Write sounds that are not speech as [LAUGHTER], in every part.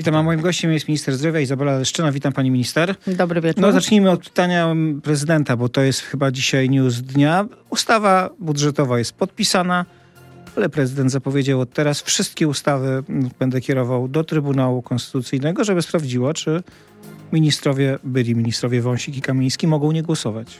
Witam, a moim gościem jest minister zdrowia Izabela Leszczyna. Witam pani minister. Dobry wieczór. No zacznijmy od pytania prezydenta, bo to jest chyba dzisiaj news dnia. Ustawa budżetowa jest podpisana, ale prezydent zapowiedział od teraz wszystkie ustawy będę kierował do Trybunału Konstytucyjnego, żeby sprawdziło, czy ministrowie, byli ministrowie Wąsik i Kamiński mogą nie głosować.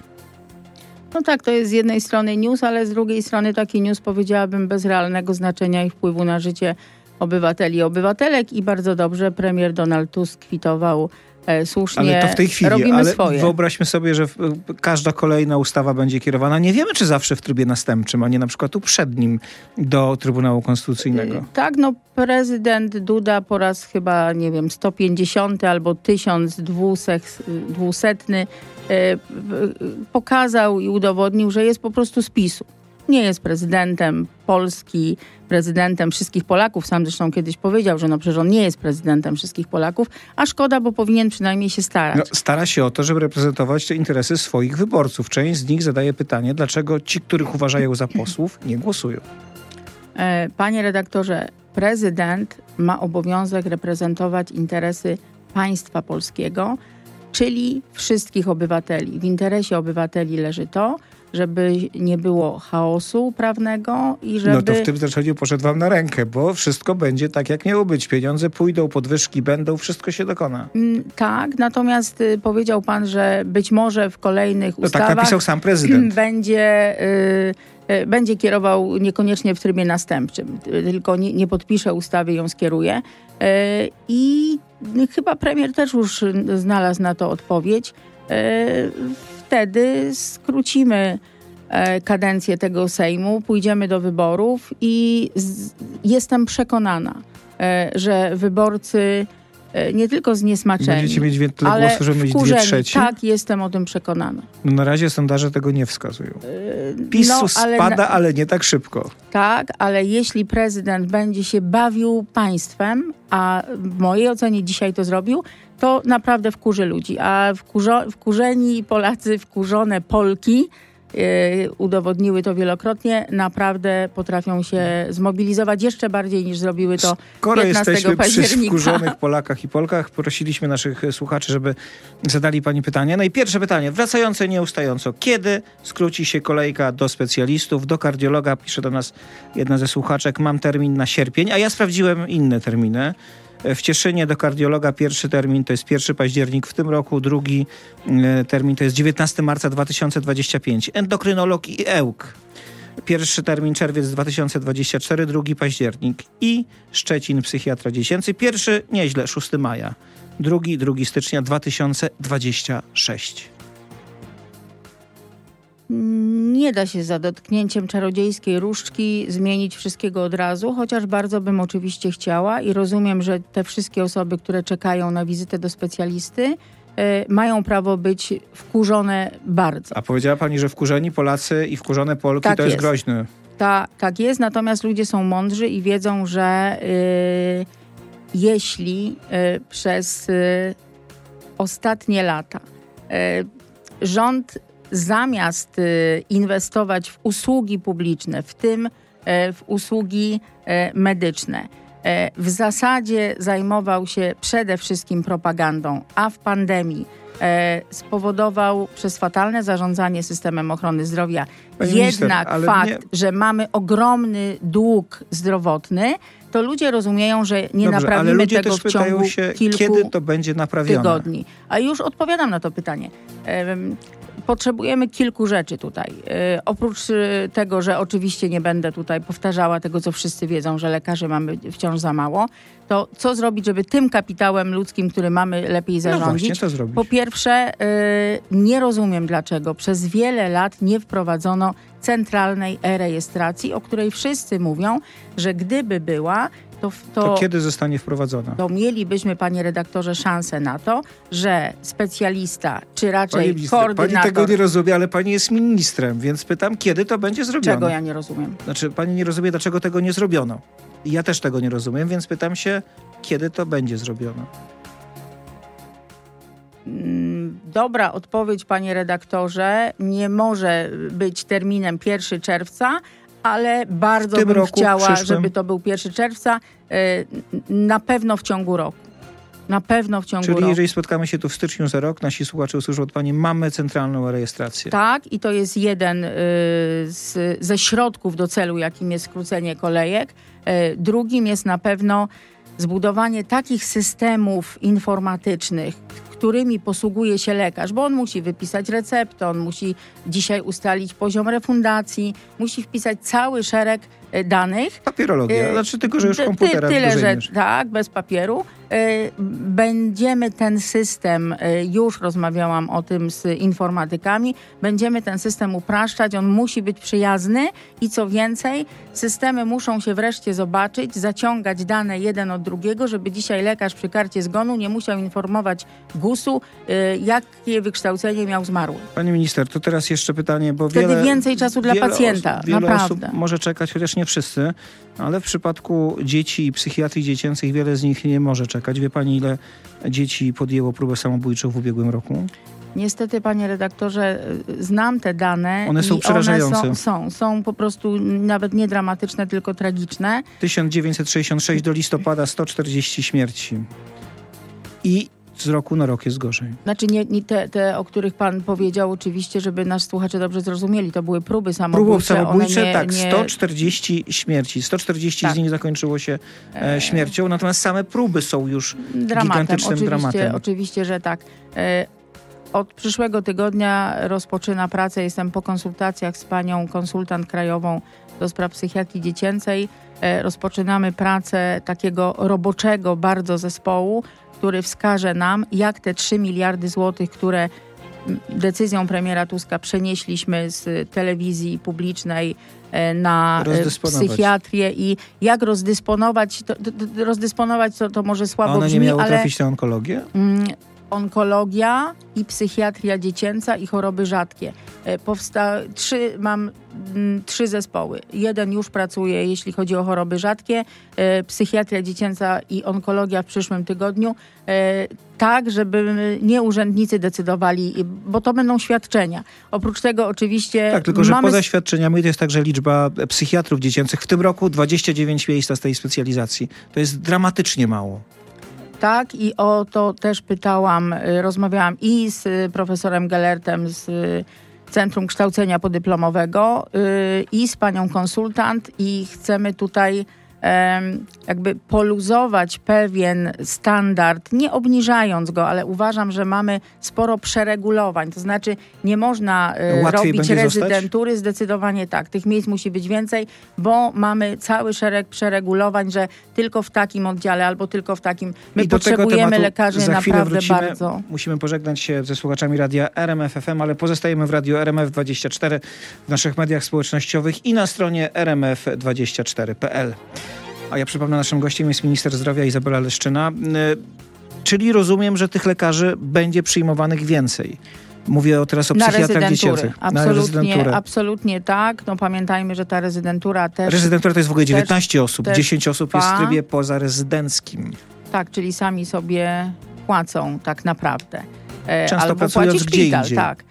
No tak, to jest z jednej strony news, ale z drugiej strony taki news powiedziałabym bez realnego znaczenia i wpływu na życie obywateli i obywatelek i bardzo dobrze premier Donald Tusk kwitował e, słusznie. Ale to w tej chwili, robimy ale swoje. wyobraźmy sobie, że każda kolejna ustawa będzie kierowana, nie wiemy czy zawsze w trybie następczym, a nie na przykład uprzednim do Trybunału Konstytucyjnego. Y, Tak, no prezydent Duda po raz chyba, nie wiem, 150 albo 1200 y, pokazał i udowodnił, że jest po prostu z PiSu. Nie jest prezydentem Polski, prezydentem wszystkich Polaków. Sam zresztą kiedyś powiedział, że no przecież on nie jest prezydentem wszystkich Polaków, a szkoda, bo powinien przynajmniej się starać. No, stara się o to, żeby reprezentować te interesy swoich wyborców. Część z nich zadaje pytanie, dlaczego ci, których uważają za posłów, nie głosują. E, Panie redaktorze, prezydent ma obowiązek reprezentować interesy państwa polskiego, czyli wszystkich obywateli. W interesie obywateli leży to, żeby nie było chaosu prawnego i żeby... No to w tym zasadzie poszedł wam na rękę, bo wszystko będzie tak, jak miało być. Pieniądze pójdą, podwyżki będą, wszystko się dokona. Mm, Tak, natomiast y, powiedział pan, że być może w kolejnych No ustawach tak napisał sam prezydent. [CLEARS THROAT] będzie, y, y, będzie kierował niekoniecznie w trybie następczym, y, tylko nie, nie podpisze ustawy ją skieruje. Y, I chyba premier też już znalazł na to odpowiedź. Wtedy skrócimy e, kadencję tego Sejmu, pójdziemy do wyborów i z, jestem przekonana, e, że wyborcy nie tylko zniesmaczeni, Będziecie mieć wie- tyle ale głosów, żeby mieć dwie trzecie. Tak, jestem o tym przekonana. No na razie sondaże tego nie wskazują. E, PiSu no, ale spada, na- ale nie tak szybko. Tak, ale jeśli prezydent będzie się bawił państwem, a w mojej ocenie dzisiaj to zrobił, to naprawdę wkurzy ludzi. A wkurzo, wkurzeni Polacy, wkurzone Polki udowodniły to wielokrotnie, naprawdę potrafią się zmobilizować jeszcze bardziej niż zrobiły to Skoro 15 jesteśmy przy października. wkurzonych Polakach i Polkach, prosiliśmy naszych słuchaczy, żeby zadali pani pytania. No i pierwsze pytanie, wracające nieustająco. Kiedy skróci się kolejka do specjalistów, do kardiologa? Pisze do nas jedna ze słuchaczek, mam termin na sierpień, a ja sprawdziłem inne terminy. W Cieszynie do kardiologa pierwszy termin to jest 1 październik w tym roku, drugi e, termin to jest 19 marca 2025. Endokrynolog i EUK. Pierwszy termin czerwiec 2024, drugi październik i Szczecin psychiatra dziecięcy. Pierwszy nieźle 6 maja, drugi 2 stycznia 2026. Nie da się za dotknięciem czarodziejskiej różdżki zmienić wszystkiego od razu, chociaż bardzo bym oczywiście chciała i rozumiem, że te wszystkie osoby, które czekają na wizytę do specjalisty, e, mają prawo być wkurzone bardzo. A powiedziała pani, że wkurzeni Polacy i wkurzone Polki Tak to jest jest. groźne. Ta, tak jest, natomiast ludzie są mądrzy i wiedzą, że y, jeśli y, przez y, ostatnie lata rząd zamiast y, inwestować w usługi publiczne, w tym y, w usługi y, medyczne, y, w zasadzie zajmował się przede wszystkim propagandą, a w pandemii e, spowodował przez fatalne zarządzanie systemem ochrony zdrowia Pani minister, jednak ale fakt, nie- że mamy ogromny dług zdrowotny, to ludzie rozumieją, że nie Dobrze, ale naprawimy ludzie tego też w ciągu się, kilku kiedy to będzie naprawione. tygodni. A już odpowiadam na to pytanie. Em, Potrzebujemy kilku rzeczy tutaj. E, Oprócz e, tego, że oczywiście nie będę tutaj powtarzała tego, co wszyscy wiedzą, że lekarzy mamy wciąż za mało, to co zrobić, żeby tym kapitałem ludzkim, który mamy, lepiej No zarządzić? właśnie, co zrobić? Po pierwsze, y, nie rozumiem dlaczego przez wiele lat nie wprowadzono centralnej e-rejestracji, o której wszyscy mówią, że gdyby była, to, To to, kiedy zostanie wprowadzona? to mielibyśmy, panie redaktorze, szansę na to, że specjalista, czy Pani, raczej minister, pani koordynator... tego nie rozumie, ale pani jest ministrem, więc pytam, kiedy to będzie zrobione? Czego ja nie rozumiem? Znaczy, pani nie rozumie, dlaczego tego nie zrobiono. I Ja też tego nie rozumiem, więc pytam się, kiedy to będzie zrobione. Mm, Dobra odpowiedź, panie redaktorze, nie może być terminem 1 czerwca, ale bardzo bym roku, chciała, przyszłym? żeby to był 1 czerwca, y, na pewno w ciągu roku. Na pewno w ciągu Czyli roku. jeżeli spotkamy się tu w styczniu za rok, nasi słuchacze usłyszą od pani, mamy centralną rejestrację. Tak, i to jest jeden y, z, ze środków do celu, jakim jest skrócenie kolejek. Y, drugim jest na pewno zbudowanie takich systemów informatycznych, którymi posługuje się lekarz, bo on musi wypisać receptę, on musi dzisiaj ustalić poziom refundacji, musi wpisać cały szereg y, danych. Papierologia, Y, znaczy tylko, że już Ty- komputera w Tyle, że tak, bez papieru. Y, Będziemy ten system, już rozmawiałam o tym z informatykami, będziemy ten system upraszczać, on musi być przyjazny i co więcej, systemy muszą się wreszcie zobaczyć, zaciągać dane jeden od drugiego, żeby dzisiaj lekarz przy karcie zgonu nie musiał informować GUS-u, y, jakie wykształcenie miał zmarły. Pani minister, to teraz jeszcze pytanie, bo Wtedy wiele, więcej czasu dla pacjenta, osób, wiele naprawdę. osób może czekać, chociaż nie wszyscy, ale w przypadku dzieci i psychiatrii dziecięcych wiele z nich nie może czekać. Wie pani, ile dzieci podjęło próbę samobójczą w ubiegłym roku? Niestety, panie redaktorze, y, znam te dane. One są przerażające. One są, są, są po prostu nawet nie dramatyczne, tylko tragiczne. 1966 do listopada 140 śmierci. I z roku na rok jest gorzej. Znaczy nie, nie te, te, o których pan powiedział, oczywiście, żeby nas słuchacze dobrze zrozumieli, to były próby samobójcze. Próbów samobójcze, nie, tak, nie, 140 śmierci. 140 Tak. z nich zakończyło się e, śmiercią, natomiast same próby są już dramatem. gigantycznym Oczywiście, dramatem. oczywiście, że tak. E, Od przyszłego tygodnia rozpoczyna pracę. Jestem po konsultacjach z panią konsultant krajową do spraw psychiatrii dziecięcej. E, Rozpoczynamy pracę takiego roboczego bardzo zespołu, który wskaże nam, jak te 3 miliardy złotych, które decyzją premiera Tuska przenieśliśmy z telewizji publicznej e, na e, psychiatrię i jak rozdysponować, to, to, rozdysponować to, to może A słabo one nie brzmi, miały ale trafić na onkologię? Onkologia i psychiatria dziecięca i choroby rzadkie. E, Powsta- trzy, mam mm, trzy zespoły. Jeden już pracuje, jeśli chodzi o choroby rzadkie, e, psychiatria dziecięca i onkologia w przyszłym tygodniu. E, tak, żeby nie urzędnicy decydowali, bo to będą świadczenia. Oprócz tego oczywiście Tak, tylko że mamy poza świadczeniami to jest także liczba psychiatrów dziecięcych. W tym roku 29 miejsca z tej specjalizacji. To jest dramatycznie mało. Tak, i o to też pytałam, y, rozmawiałam i z y, profesorem Gellertem z y, Centrum Kształcenia Podyplomowego i z panią konsultant i chcemy tutaj jakby poluzować pewien standard, nie obniżając go, ale uważam, że mamy sporo przeregulowań. To znaczy nie można y, Łatwiej robić będzie zostać? rezydentury, zdecydowanie tak. Tych miejsc musi być więcej, bo mamy cały szereg przeregulowań, że tylko w takim oddziale albo tylko w takim. My I potrzebujemy lekarzy naprawdę wrócimy. bardzo. Musimy pożegnać się ze słuchaczami radia RMF FM, ale pozostajemy w radiu RMF24 w naszych mediach społecznościowych i na stronie rmf24.pl. A ja przypomnę, naszym gościem jest minister zdrowia Izabela Leszczyna. Y, Czyli rozumiem, że tych lekarzy będzie przyjmowanych więcej. Mówię teraz o Na psychiatrach dziecięcych. Na Absolutnie, rezydenturę. absolutnie tak. No pamiętajmy, że ta rezydentura też. Rezydentura to jest w ogóle 19 osób. też 10 osób jest w trybie pozarezydenckim. Tak, czyli sami sobie płacą tak naprawdę. E, Często Albo pracując gdzie szpital, indziej. tak.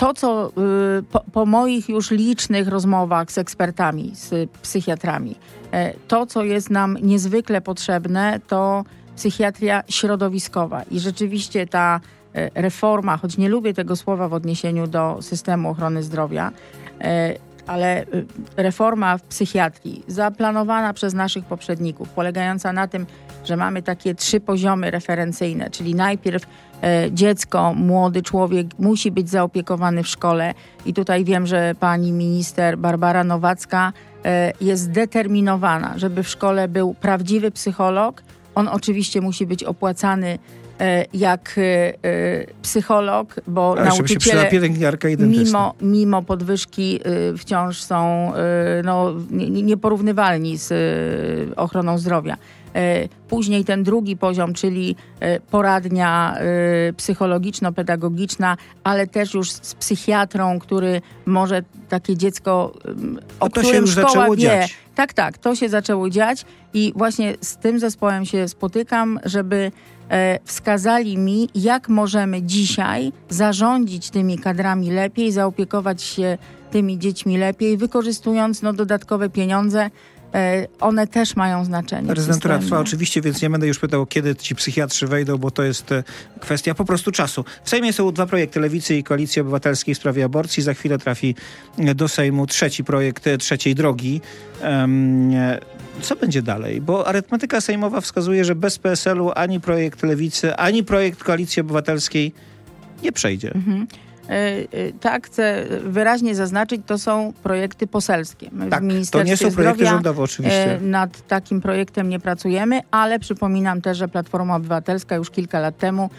To, co y, po, po moich już licznych rozmowach z ekspertami, z psychiatrami, e, to, co jest nam niezwykle potrzebne, to psychiatria środowiskowa. I rzeczywiście ta e, reforma, choć nie lubię tego słowa w odniesieniu do systemu ochrony zdrowia, e, ale y, reforma w psychiatrii zaplanowana przez naszych poprzedników, polegająca na tym, że mamy takie trzy poziomy referencyjne, czyli najpierw e, dziecko, młody człowiek musi być zaopiekowany w szkole i tutaj wiem, że pani minister Barbara Nowacka e, jest zdeterminowana, żeby w szkole był prawdziwy psycholog. On oczywiście musi być opłacany jak e, e, psycholog, bo Ale nauczyciele mimo, mimo podwyżki wciąż są no, nie- nie- nieporównywalni z ochroną zdrowia. Później ten drugi poziom, czyli poradnia psychologiczno-pedagogiczna, ale też już z psychiatrą, który może takie dziecko, o No którym już szkoła wie. dziać. Tak, tak, to się zaczęło dziać i właśnie z tym zespołem się spotykam, żeby e, wskazali mi, jak możemy dzisiaj zarządzić tymi kadrami lepiej, zaopiekować się tymi dziećmi lepiej, wykorzystując no, dodatkowe pieniądze. E, one też mają znaczenie. Rezydentura trwa oczywiście, więc nie będę już pytał, kiedy ci psychiatrzy wejdą, bo to jest e, kwestia po prostu czasu. W Sejmie są dwa projekty Lewicy i Koalicji Obywatelskiej w sprawie aborcji. Za chwilę trafi do Sejmu trzeci projekt trzeciej drogi. Co będzie dalej? Bo arytmetyka sejmowa wskazuje, że bez PSL-u ani projekt Lewicy, ani projekt Koalicji Obywatelskiej nie przejdzie. Mhm. E, e, tak, chcę wyraźnie zaznaczyć, to są projekty poselskie. My tak, to nie są projekty rządowe oczywiście. E, nad takim projektem nie pracujemy, ale przypominam też, że Platforma Obywatelska już kilka lat temu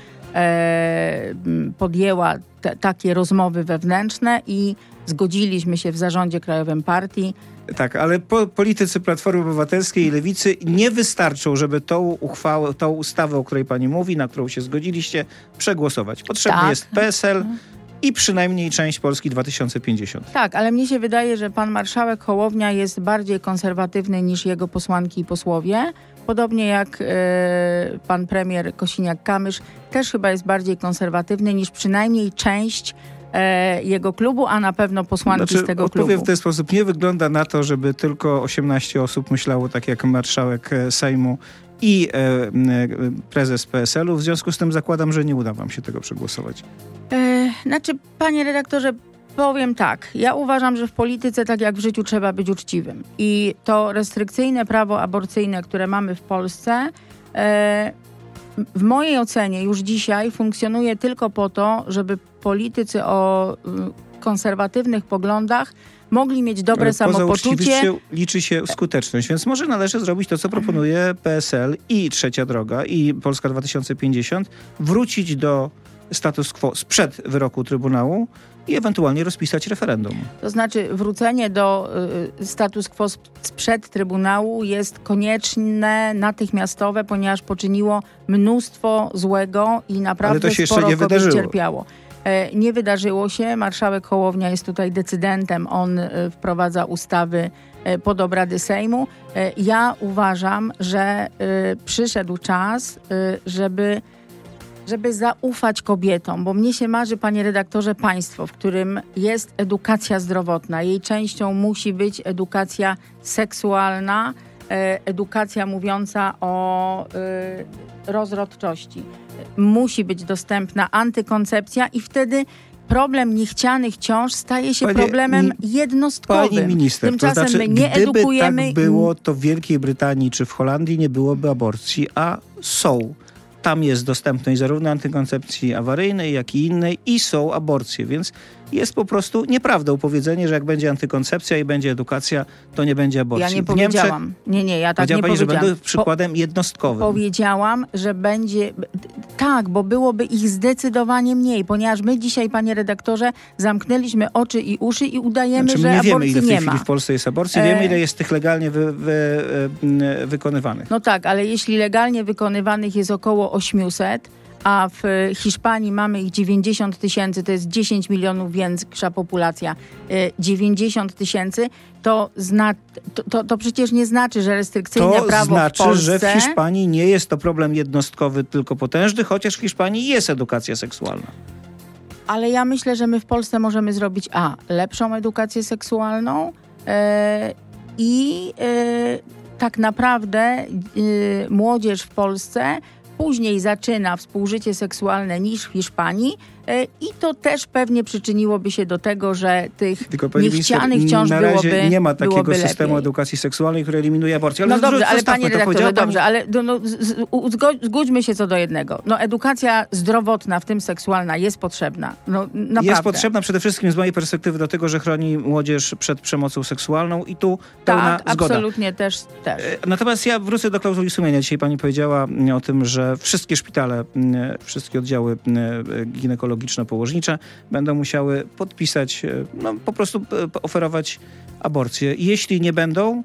podjęła te, takie rozmowy wewnętrzne i zgodziliśmy się w zarządzie krajowym partii. Tak, ale po, politycy Platformy Obywatelskiej i Lewicy nie wystarczą, żeby tą uchwałę, tą ustawę, o której pani mówi, na którą się zgodziliście, przegłosować. Potrzebny tak. jest PSL, i przynajmniej część Polski 2050. Tak, ale mnie się wydaje, że pan marszałek Hołownia jest bardziej konserwatywny niż jego posłanki i posłowie. Podobnie jak e, pan premier Kosiniak-Kamysz też chyba jest bardziej konserwatywny niż przynajmniej część e, jego klubu, a na pewpewno posłanki znaczy, z tego odpowiem klubu. w ten sposób. Nie wygląda na to, żeby tylko 18 osób myślało tak jak marszałek e, Sejmu i e, prezes PSL-u. W związku z tym zakładam, że nie uda wam się tego przegłosować. E, znaczy, panie redaktorze, powiem tak. Ja uważam, że w polityce, tak jak w życiu, trzeba być uczciwym. I to restrykcyjne prawo aborcyjne, które mamy w Polsce, e, w mojej ocenie już dzisiaj funkcjonuje tylko po to, żeby politycy o konserwatywnych poglądach mogli mieć dobre Ale samopoczucie. Poza liczy się skuteczność, więc może należy zrobić to, co proponuje PSL i Trzecia Droga i Polska 2050, wrócić do status quo sprzed wyroku Trybunału i ewentualnie rozpisać referendum. To znaczy wrócenie do y, status quo sprzed Trybunału jest konieczne, natychmiastowe, ponieważ poczyniło mnóstwo złego i naprawdę Ale to się sporo jeszcze nie wydarzyło. cierpiało. E, nie wydarzyło się. Marszałek Hołownia jest tutaj decydentem. On e, wprowadza ustawy e, pod obrady Sejmu. Ja uważam, że przyszedł czas, żeby żeby zaufać kobietom, bo mnie się marzy, panie redaktorze, państwo, w którym jest edukacja zdrowotna. Jej częścią musi być edukacja seksualna, edukacja mówiąca o rozrodczości musi być dostępna antykoncepcja i i problem niechcianych ciąż staje się Panie, problemem jednostkowym. Pani minister, Tymczasem to znaczy, my nie gdyby edukujemy. tak było, to w Wielkiej Brytanii czy w Holandii nie byłoby aborcji, a są. Tam jest dostępność zarówno antykoncepcji awaryjnej, jak i innej i są aborcje, więc jest po prostu nieprawdą powiedzenie, że jak będzie antykoncepcja i będzie edukacja, to nie będzie aborcji. Ja nie powiedziałam. Niemczech, nie, nie, ja tak nie pani, powiedziałam. że będą przykładem po, jednostkowym. Powiedziałam, że będzie... Tak, bo byłoby ich zdecydowanie mniej, ponieważ my dzisiaj, panie redaktorze, zamknęliśmy oczy i uszy i udajemy, znaczy, że nie wiemy, ile w tej chwili w Polsce jest aborcji, e... wiemy, ile jest tych legalnie wy, wy, wy, wykonywanych. No tak, ale jeśli legalnie wykonywanych jest około 800, a w Hiszpanii mamy ich 90 tysięcy, to jest 10 milionów większa populacja, 90 y, tysięcy, to, zna, to, to, to, przecież nie znaczy, że restrykcyjne to prawo znaczy, w Polsce... że w Hiszpanii nie jest to problem jednostkowy, tylko potężny, chociaż w Hiszpanii jest edukacja seksualna. Ale ja myślę, że my w Polsce możemy zrobić a. lepszą edukację seksualną yy, i yy, tak naprawdę yy, młodzież w Polsce później zaczyna współżycie seksualne niż w Hiszpanii i to też pewnie przyczyniłoby się do tego, że tych Tylko, niechcianych ciąż na razie byłoby nie ma takiego systemu lepiej. edukacji seksualnej, który eliminuje aborcję. Ale no dobrze, ale panie redaktorze, dobrze, ale no, zgódźmy się co do jednego. No edukacja zdrowotna, w tym seksualna jest potrzebna. No, naprawdę. Jest potrzebna przede wszystkim z mojej perspektywy do tego, że chroni młodzież przed przemocą seksualną i tu pełna tak, zgoda. absolutnie też, też. E, natomiast ja wrócę do klauzuli sumienia. Dzisiaj pani powiedziała o tym, że wszystkie szpitale, wszystkie oddziały ginekologiczno-położnicze będą musiały podpisać, e, no po prostu oferować aborcję. Jeśli nie będą,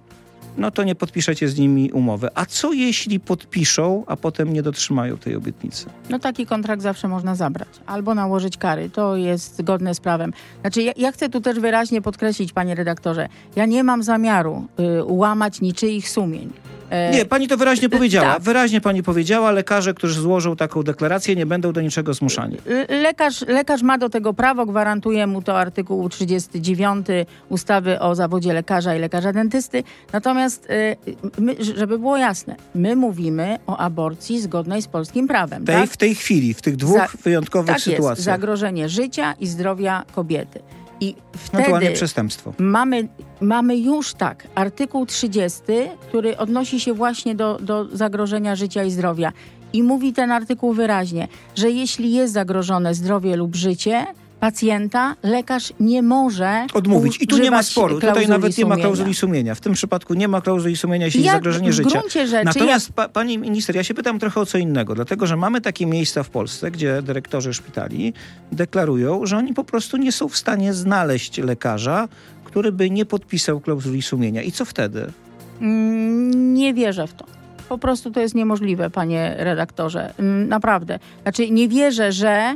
no to nie podpiszecie z nimi umowy. A co jeśli podpiszą, a potem nie dotrzymają tej obietnicy? No taki kontrakt zawsze można zabrać. Albo nałożyć kary. To jest zgodne z prawem. Znaczy ja, ja chcę tu też wyraźnie podkreślić, panie redaktorze, ja nie mam zamiaru y, łamać niczyich sumień. E, Nie, pani to wyraźnie powiedziała. tak. Wyraźnie pani powiedziała, lekarze, którzy złożą taką deklarację, nie będą do niczego zmuszani. Le- Lekarz, lekarz ma do tego prawo, gwarantuje mu to artykuł 39 ustawy o zawodzie lekarza i lekarza dentysty. Natomiast, y, my, żeby było jasne, my mówimy o aborcji zgodnej z polskim prawem. Tej, tak? W tej chwili, w tych dwóch Za- wyjątkowych tak jest, sytuacjach. zagrożenie życia i zdrowia kobiety. I Ewentualnie wtedy przestępstwo. mamy, mamy już tak, artykuł 30, który odnosi się właśnie do, do zagrożenia życia i zdrowia. I mówi ten artykuł wyraźnie, że jeśli jest zagrożone zdrowie lub życie pacjenta, lekarz nie może Odmówić. I tu nie ma sporu. Tutaj nawet nie ma klauzuli sumienia. W tym przypadku nie ma klauzuli sumienia, jeśli Ja jest zagrożenie życia. rzeczy Natomiast pa, pani minister, ja się pytam trochę o co innego, dlatego że mamy takie miejsca w Polsce, gdzie dyrektorzy szpitali deklarują, że oni po prostu nie są w stanie znaleźć lekarza, który by nie podpisał klauzuli sumienia. I co wtedy? Mm, Nie wierzę w to. Po prostu to jest niemożliwe, panie redaktorze. Mm, Naprawdę. Znaczy, nie wierzę, że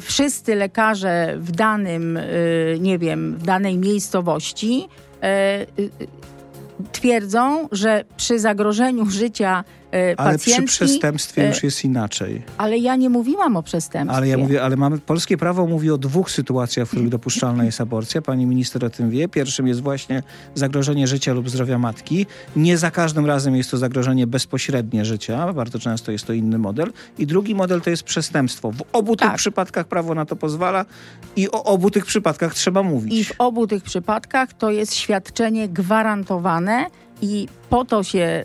wszyscy lekarze w danym, y, nie wiem, w danej miejscowości e, twierdzą, że przy zagrożeniu życia e, Ale przy pacjentki... przestępstwie e, już jest inaczej. Ale ja nie mówiłam o przestępstwie. Ale ja mówię, ale mamy, polskie prawo mówi o dwóch sytuacjach, w których [LAUGHS] dopuszczalna jest aborcja. Pani minister o tym wie. Pierwszym jest właśnie zagrożenie życia lub zdrowia matki. Nie za każdym razem jest to zagrożenie bezpośrednie życia. Bardzo często jest to inny model. I drugi model to jest przestępstwo. W obu tych Tak. przypadkach prawo na to pozwala i o obu tych przypadkach trzeba mówić. I w obu tych przypadkach to jest świadczenie gwarantowane i po to się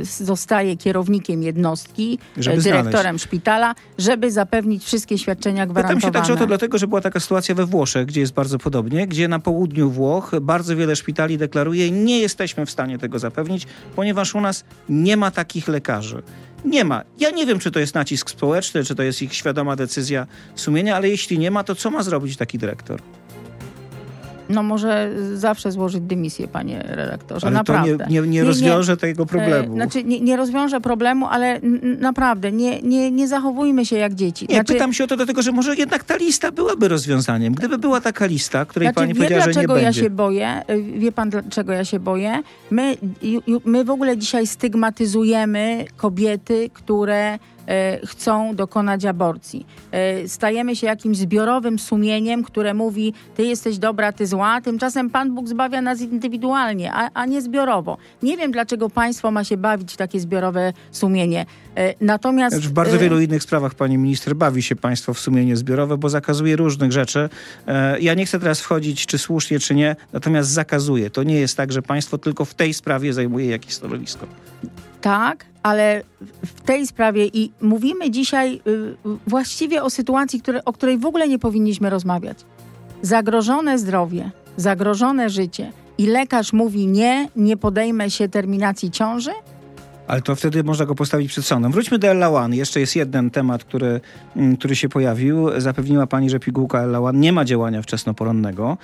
y, zostaje kierownikiem jednostki, Żeby y, dyrektorem znaleźć. szpitala, żeby zapewnić wszystkie świadczenia Pytam gwarantowane. się także o to dlatego, że była taka sytuacja we Włoszech, gdzie jest bardzo podobnie, gdzie na południu Włoch bardzo wiele szpitali deklaruje, nie jesteśmy w stanie tego zapewnić, ponieważ u nas nie ma takich lekarzy. Nie ma. Ja nie wiem, czy to jest nacisk społeczny, czy to jest ich świadoma decyzja sumienia, ale jeśli nie ma, to co ma zrobić taki dyrektor? No może zawsze złożyć dymisję, panie redaktorze, Ale naprawdę. to nie, nie, nie rozwiąże tego problemu. E, Znaczy, nie, nie rozwiąże problemu, ale naprawdę, nie, nie, nie zachowujmy się jak dzieci. Nie, znaczy, pytam się o to dlatego, że może jednak ta lista byłaby rozwiązaniem. Gdyby była taka lista, której Znaczy, pani wie, powiedziała, że nie dlaczego ja będzie. się boję? Y, Wie pan, dlaczego ja się boję? My, my w ogóle dzisiaj stygmatyzujemy kobiety, które e, chcą dokonać aborcji. E, Stajemy się jakimś zbiorowym sumieniem, które mówi, ty jesteś dobra, ty zła. Tymczasem Pan Bóg zbawia nas indywidualnie, a, a nie zbiorowo. Nie wiem, dlaczego państwo ma się bawić w takie zbiorowe sumienie. E, Natomiast... W bardzo e, wielu innych sprawach pani minister bawi się państwo w sumienie zbiorowe, bo zakazuje różnych rzeczy. E, Ja nie chcę teraz wchodzić, czy słusznie, czy nie, natomiast zakazuje. To nie jest tak, że państwo tylko w tej sprawie zajmuje jakieś stanowisko. Tak, ale w tej sprawie i mówimy dzisiaj y, właściwie o sytuacji, które, o której w ogóle nie powinniśmy rozmawiać. Zagrożone zdrowie, zagrożone życie i lekarz mówi nie, nie podejmę się terminacji ciąży? Ale to wtedy można go postawić przed sądem. Wróćmy do Ella One. Jeszcze jest jeden temat, który, mm, który się pojawił. Zapewniła pani, że pigułka Ella One nie ma działania wczesnoporonnego.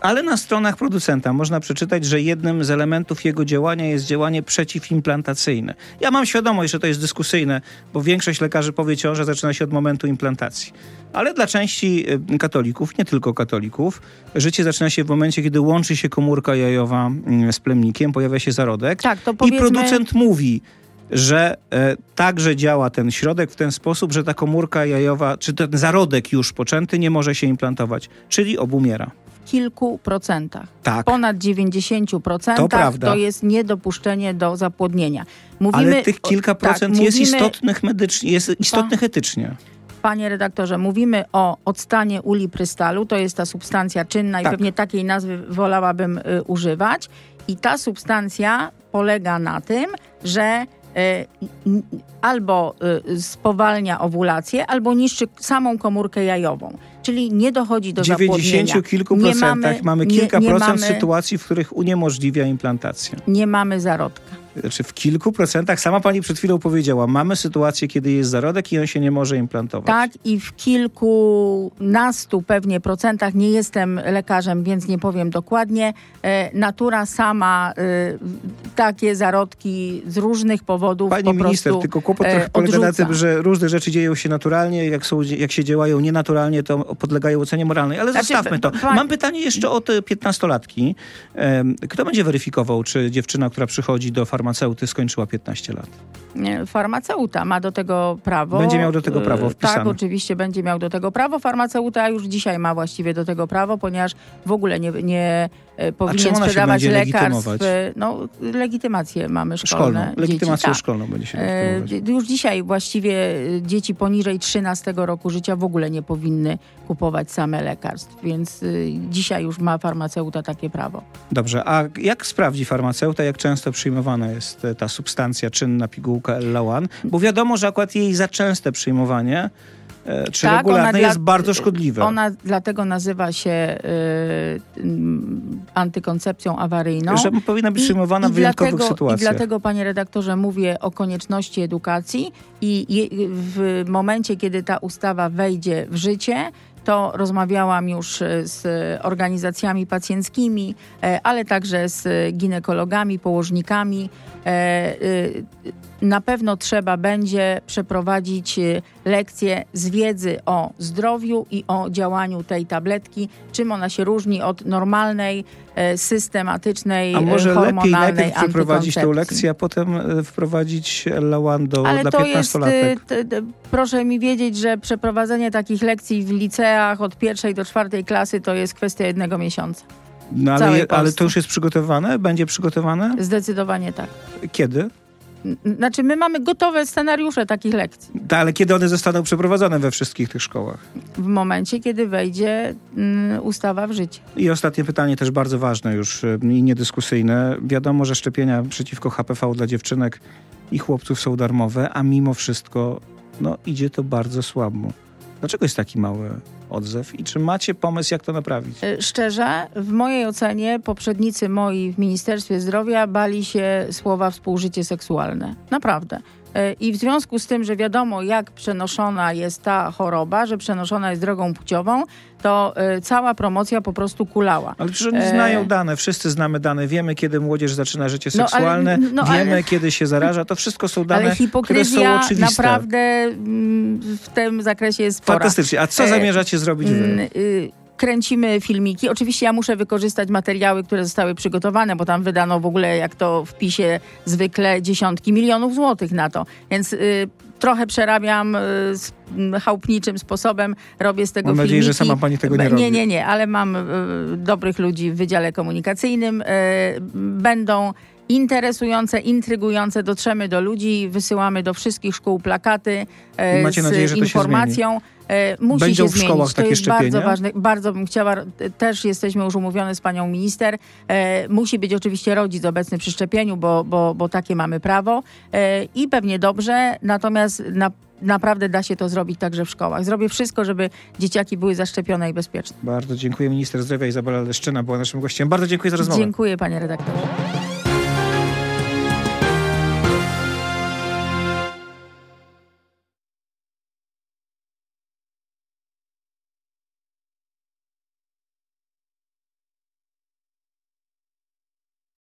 Ale na stronach producenta można przeczytać, że jednym z elementów jego działania jest działanie przeciwimplantacyjne. Ja mam świadomość, że to jest dyskusyjne, bo większość lekarzy powie, ciąża zaczyna się od momentu implantacji. Ale dla części y, katolików, nie tylko katolików, życie zaczyna się w momencie, kiedy łączy się komórka jajowa mm, z plemnikiem, pojawia się zarodek. Tak, to I powiedzmy... producent mówi, że e, także działa ten środek w ten sposób, że ta komórka jajowa, czy ten zarodek już poczęty nie może się implantować, czyli obumiera. Kilku procentach. Tak. Ponad 90% To prawda. to jest niedopuszczenie do zapłodnienia. Mówimy, Ale tych kilka o- procent tak, jest mówimy- istotnych medycznie, jest istotnych etycznie. Panie redaktorze, mówimy o octanie uli prystalu, to jest ta substancja czynna i Tak. pewnie takiej nazwy wolałabym y, używać. I ta substancja polega na tym, że albo y, spowalnia owulację, albo niszczy samą komórkę jajową. Czyli nie dochodzi do W zapłodnienia. 90 kilku Nie procentach mamy, nie- kilka nie procent mamy- sytuacji, w których uniemożliwia implantację. Nie mamy zarodka. Czy w kilku procentach, sama pani przed chwilą powiedziała, mamy sytuację, kiedy jest zarodek i on się nie może implantować. Tak, i w kilkunastu pewnie procentach, nie jestem lekarzem, więc nie powiem dokładnie, e, natura sama e, takie zarodki z różnych powodów Pani po minister, tylko kłopot e, trochę polega na tym, że różne rzeczy dzieją się naturalnie, jak, są, jak się działają nienaturalnie, to podlegają ocenie moralnej. Ale Znaczy, zostawmy to. Mam pytanie jeszcze o te piętnastolatki. Em, Kto będzie weryfikował, czy dziewczyna, która przychodzi do farmaceuty, skończyła 15 lat? Nie, Farmaceuta ma do tego prawo. Będzie miał do tego prawo E, wpisane. Tak, oczywiście będzie miał do tego prawo. Farmaceuta już dzisiaj ma właściwie do tego prawo, ponieważ w ogóle nie, nie e, powinien sprzedawać lekarstw. e, No, legitymację mamy szkolne. Szkolną. dzieci, Legitymację tak. szkolną będzie się E, legitymować. Już dzisiaj właściwie e, dzieci poniżej 13 roku życia w ogóle nie powinny kupować same lekarstw, więc dzisiaj już ma farmaceuta takie prawo. Dobrze, a jak sprawdzi farmaceuta, jak często przyjmowana jest e, ta substancja czynna pigułka L-Lawan? Bo wiadomo, że akurat jej za częste przyjmowanie, e, czy Tak, regularne, jest bardzo szkodliwe. Ona dlatego nazywa się y, antykoncepcją awaryjną. że powinna być przyjmowana w wyjątkowych dlatego, I sytuacjach. dlatego, panie redaktorze, mówię o konieczności edukacji i je, w momencie, kiedy ta ustawa wejdzie w życie, to rozmawiałam już e, z organizacjami pacjenckimi, ale także z ginekologami, położnikami. Y, Na pewno trzeba będzie przeprowadzić e, lekcje z wiedzy o zdrowiu i o działaniu tej tabletki, czym ona się różni od normalnej, e, systematycznej, A może e, lepiej najpierw przeprowadzić tę lekcję, a potem wprowadzić L-Lawan do, Ale dla to jest, 15-latek? y, t- t- proszę mi wiedzieć, że przeprowadzenie takich lekcji w liceach od pierwszej do czwartej klasy to jest kwestia jednego miesiąca. No, ale, ale to już jest przygotowane? Będzie przygotowane? Zdecydowanie tak. Kiedy? Znaczy, my mamy gotowe scenariusze takich lekcji. Ta, ale kiedy one zostaną przeprowadzone we wszystkich tych szkołach? W momencie, kiedy wejdzie mm, ustawa w życie. I ostatnie pytanie, też bardzo ważne już e, i niedyskusyjne. Wiadomo, że szczepienia przeciwko HPV dla dziewczynek i chłopców są darmowe, a mimo wszystko no, idzie to bardzo słabo. Dlaczego jest taki mały odzew i czy macie pomysł, jak to naprawić? Y, Szczerze, w mojej ocenie poprzednicy moi w Ministerstwie Zdrowia bali się słowa współżycie seksualne. Naprawdę. Y, I w związku z tym, że wiadomo, jak przenoszona jest ta choroba, że przenoszona jest drogą płciową, to y, cała promocja po prostu kulała. Ale przecież oni E, znają dane, wszyscy znamy dane, wiemy, kiedy młodzież zaczyna życie No, ale- seksualne, no, ale- wiemy, kiedy się zaraża. To wszystko są dane, Ale które są hipokryzja oczywiste. naprawdę mm, w tym zakresie jest spora. Fantastycznie. A co E, zamierzacie zrobić Mm, wy? y, Kręcimy filmiki. Oczywiście ja muszę wykorzystać materiały, które zostały przygotowane, bo tam wydano w ogóle, jak to w PiSie zwykle, dziesiątki milionów złotych na to. Więc y, trochę przerabiam y, z chałupniczym sposobem, robię z tego Mam nadzieję, filmiki. że sama pani tego nie robi. Nie, nie, nie, ale mam y, dobrych ludzi w Wydziale Komunikacyjnym. Y, będą interesujące, intrygujące, dotrzemy do ludzi, wysyłamy do wszystkich szkół plakaty e, macie z nadzieję, że informacją. E, Musi Będą się w zmienić. szkołach to takie jest szczepienia? bardzo ważne. Bardzo bym chciała, też jesteśmy już umówione z panią minister. E, musi być oczywiście rodzic obecny przy szczepieniu, bo, bo, bo takie mamy prawo. E, I pewnie dobrze, natomiast na, naprawdę da się to zrobić także w szkołach. Zrobię wszystko, żeby dzieciaki były zaszczepione i bezpieczne. Bardzo dziękuję. Minister zdrowia Izabela Leszczyna była naszym gościem. Bardzo dziękuję za rozmowę. Dziękuję panie redaktorze.